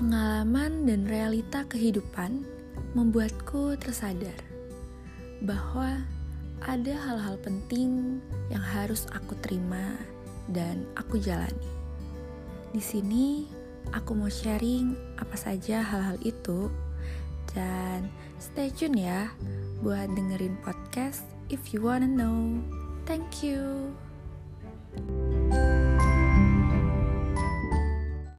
Pengalaman dan realita kehidupan membuatku tersadar bahwa ada hal-hal penting yang harus aku terima dan aku jalani. Di sini aku mau sharing apa saja hal-hal itu dan stay tune ya buat dengerin podcast if you wanna know.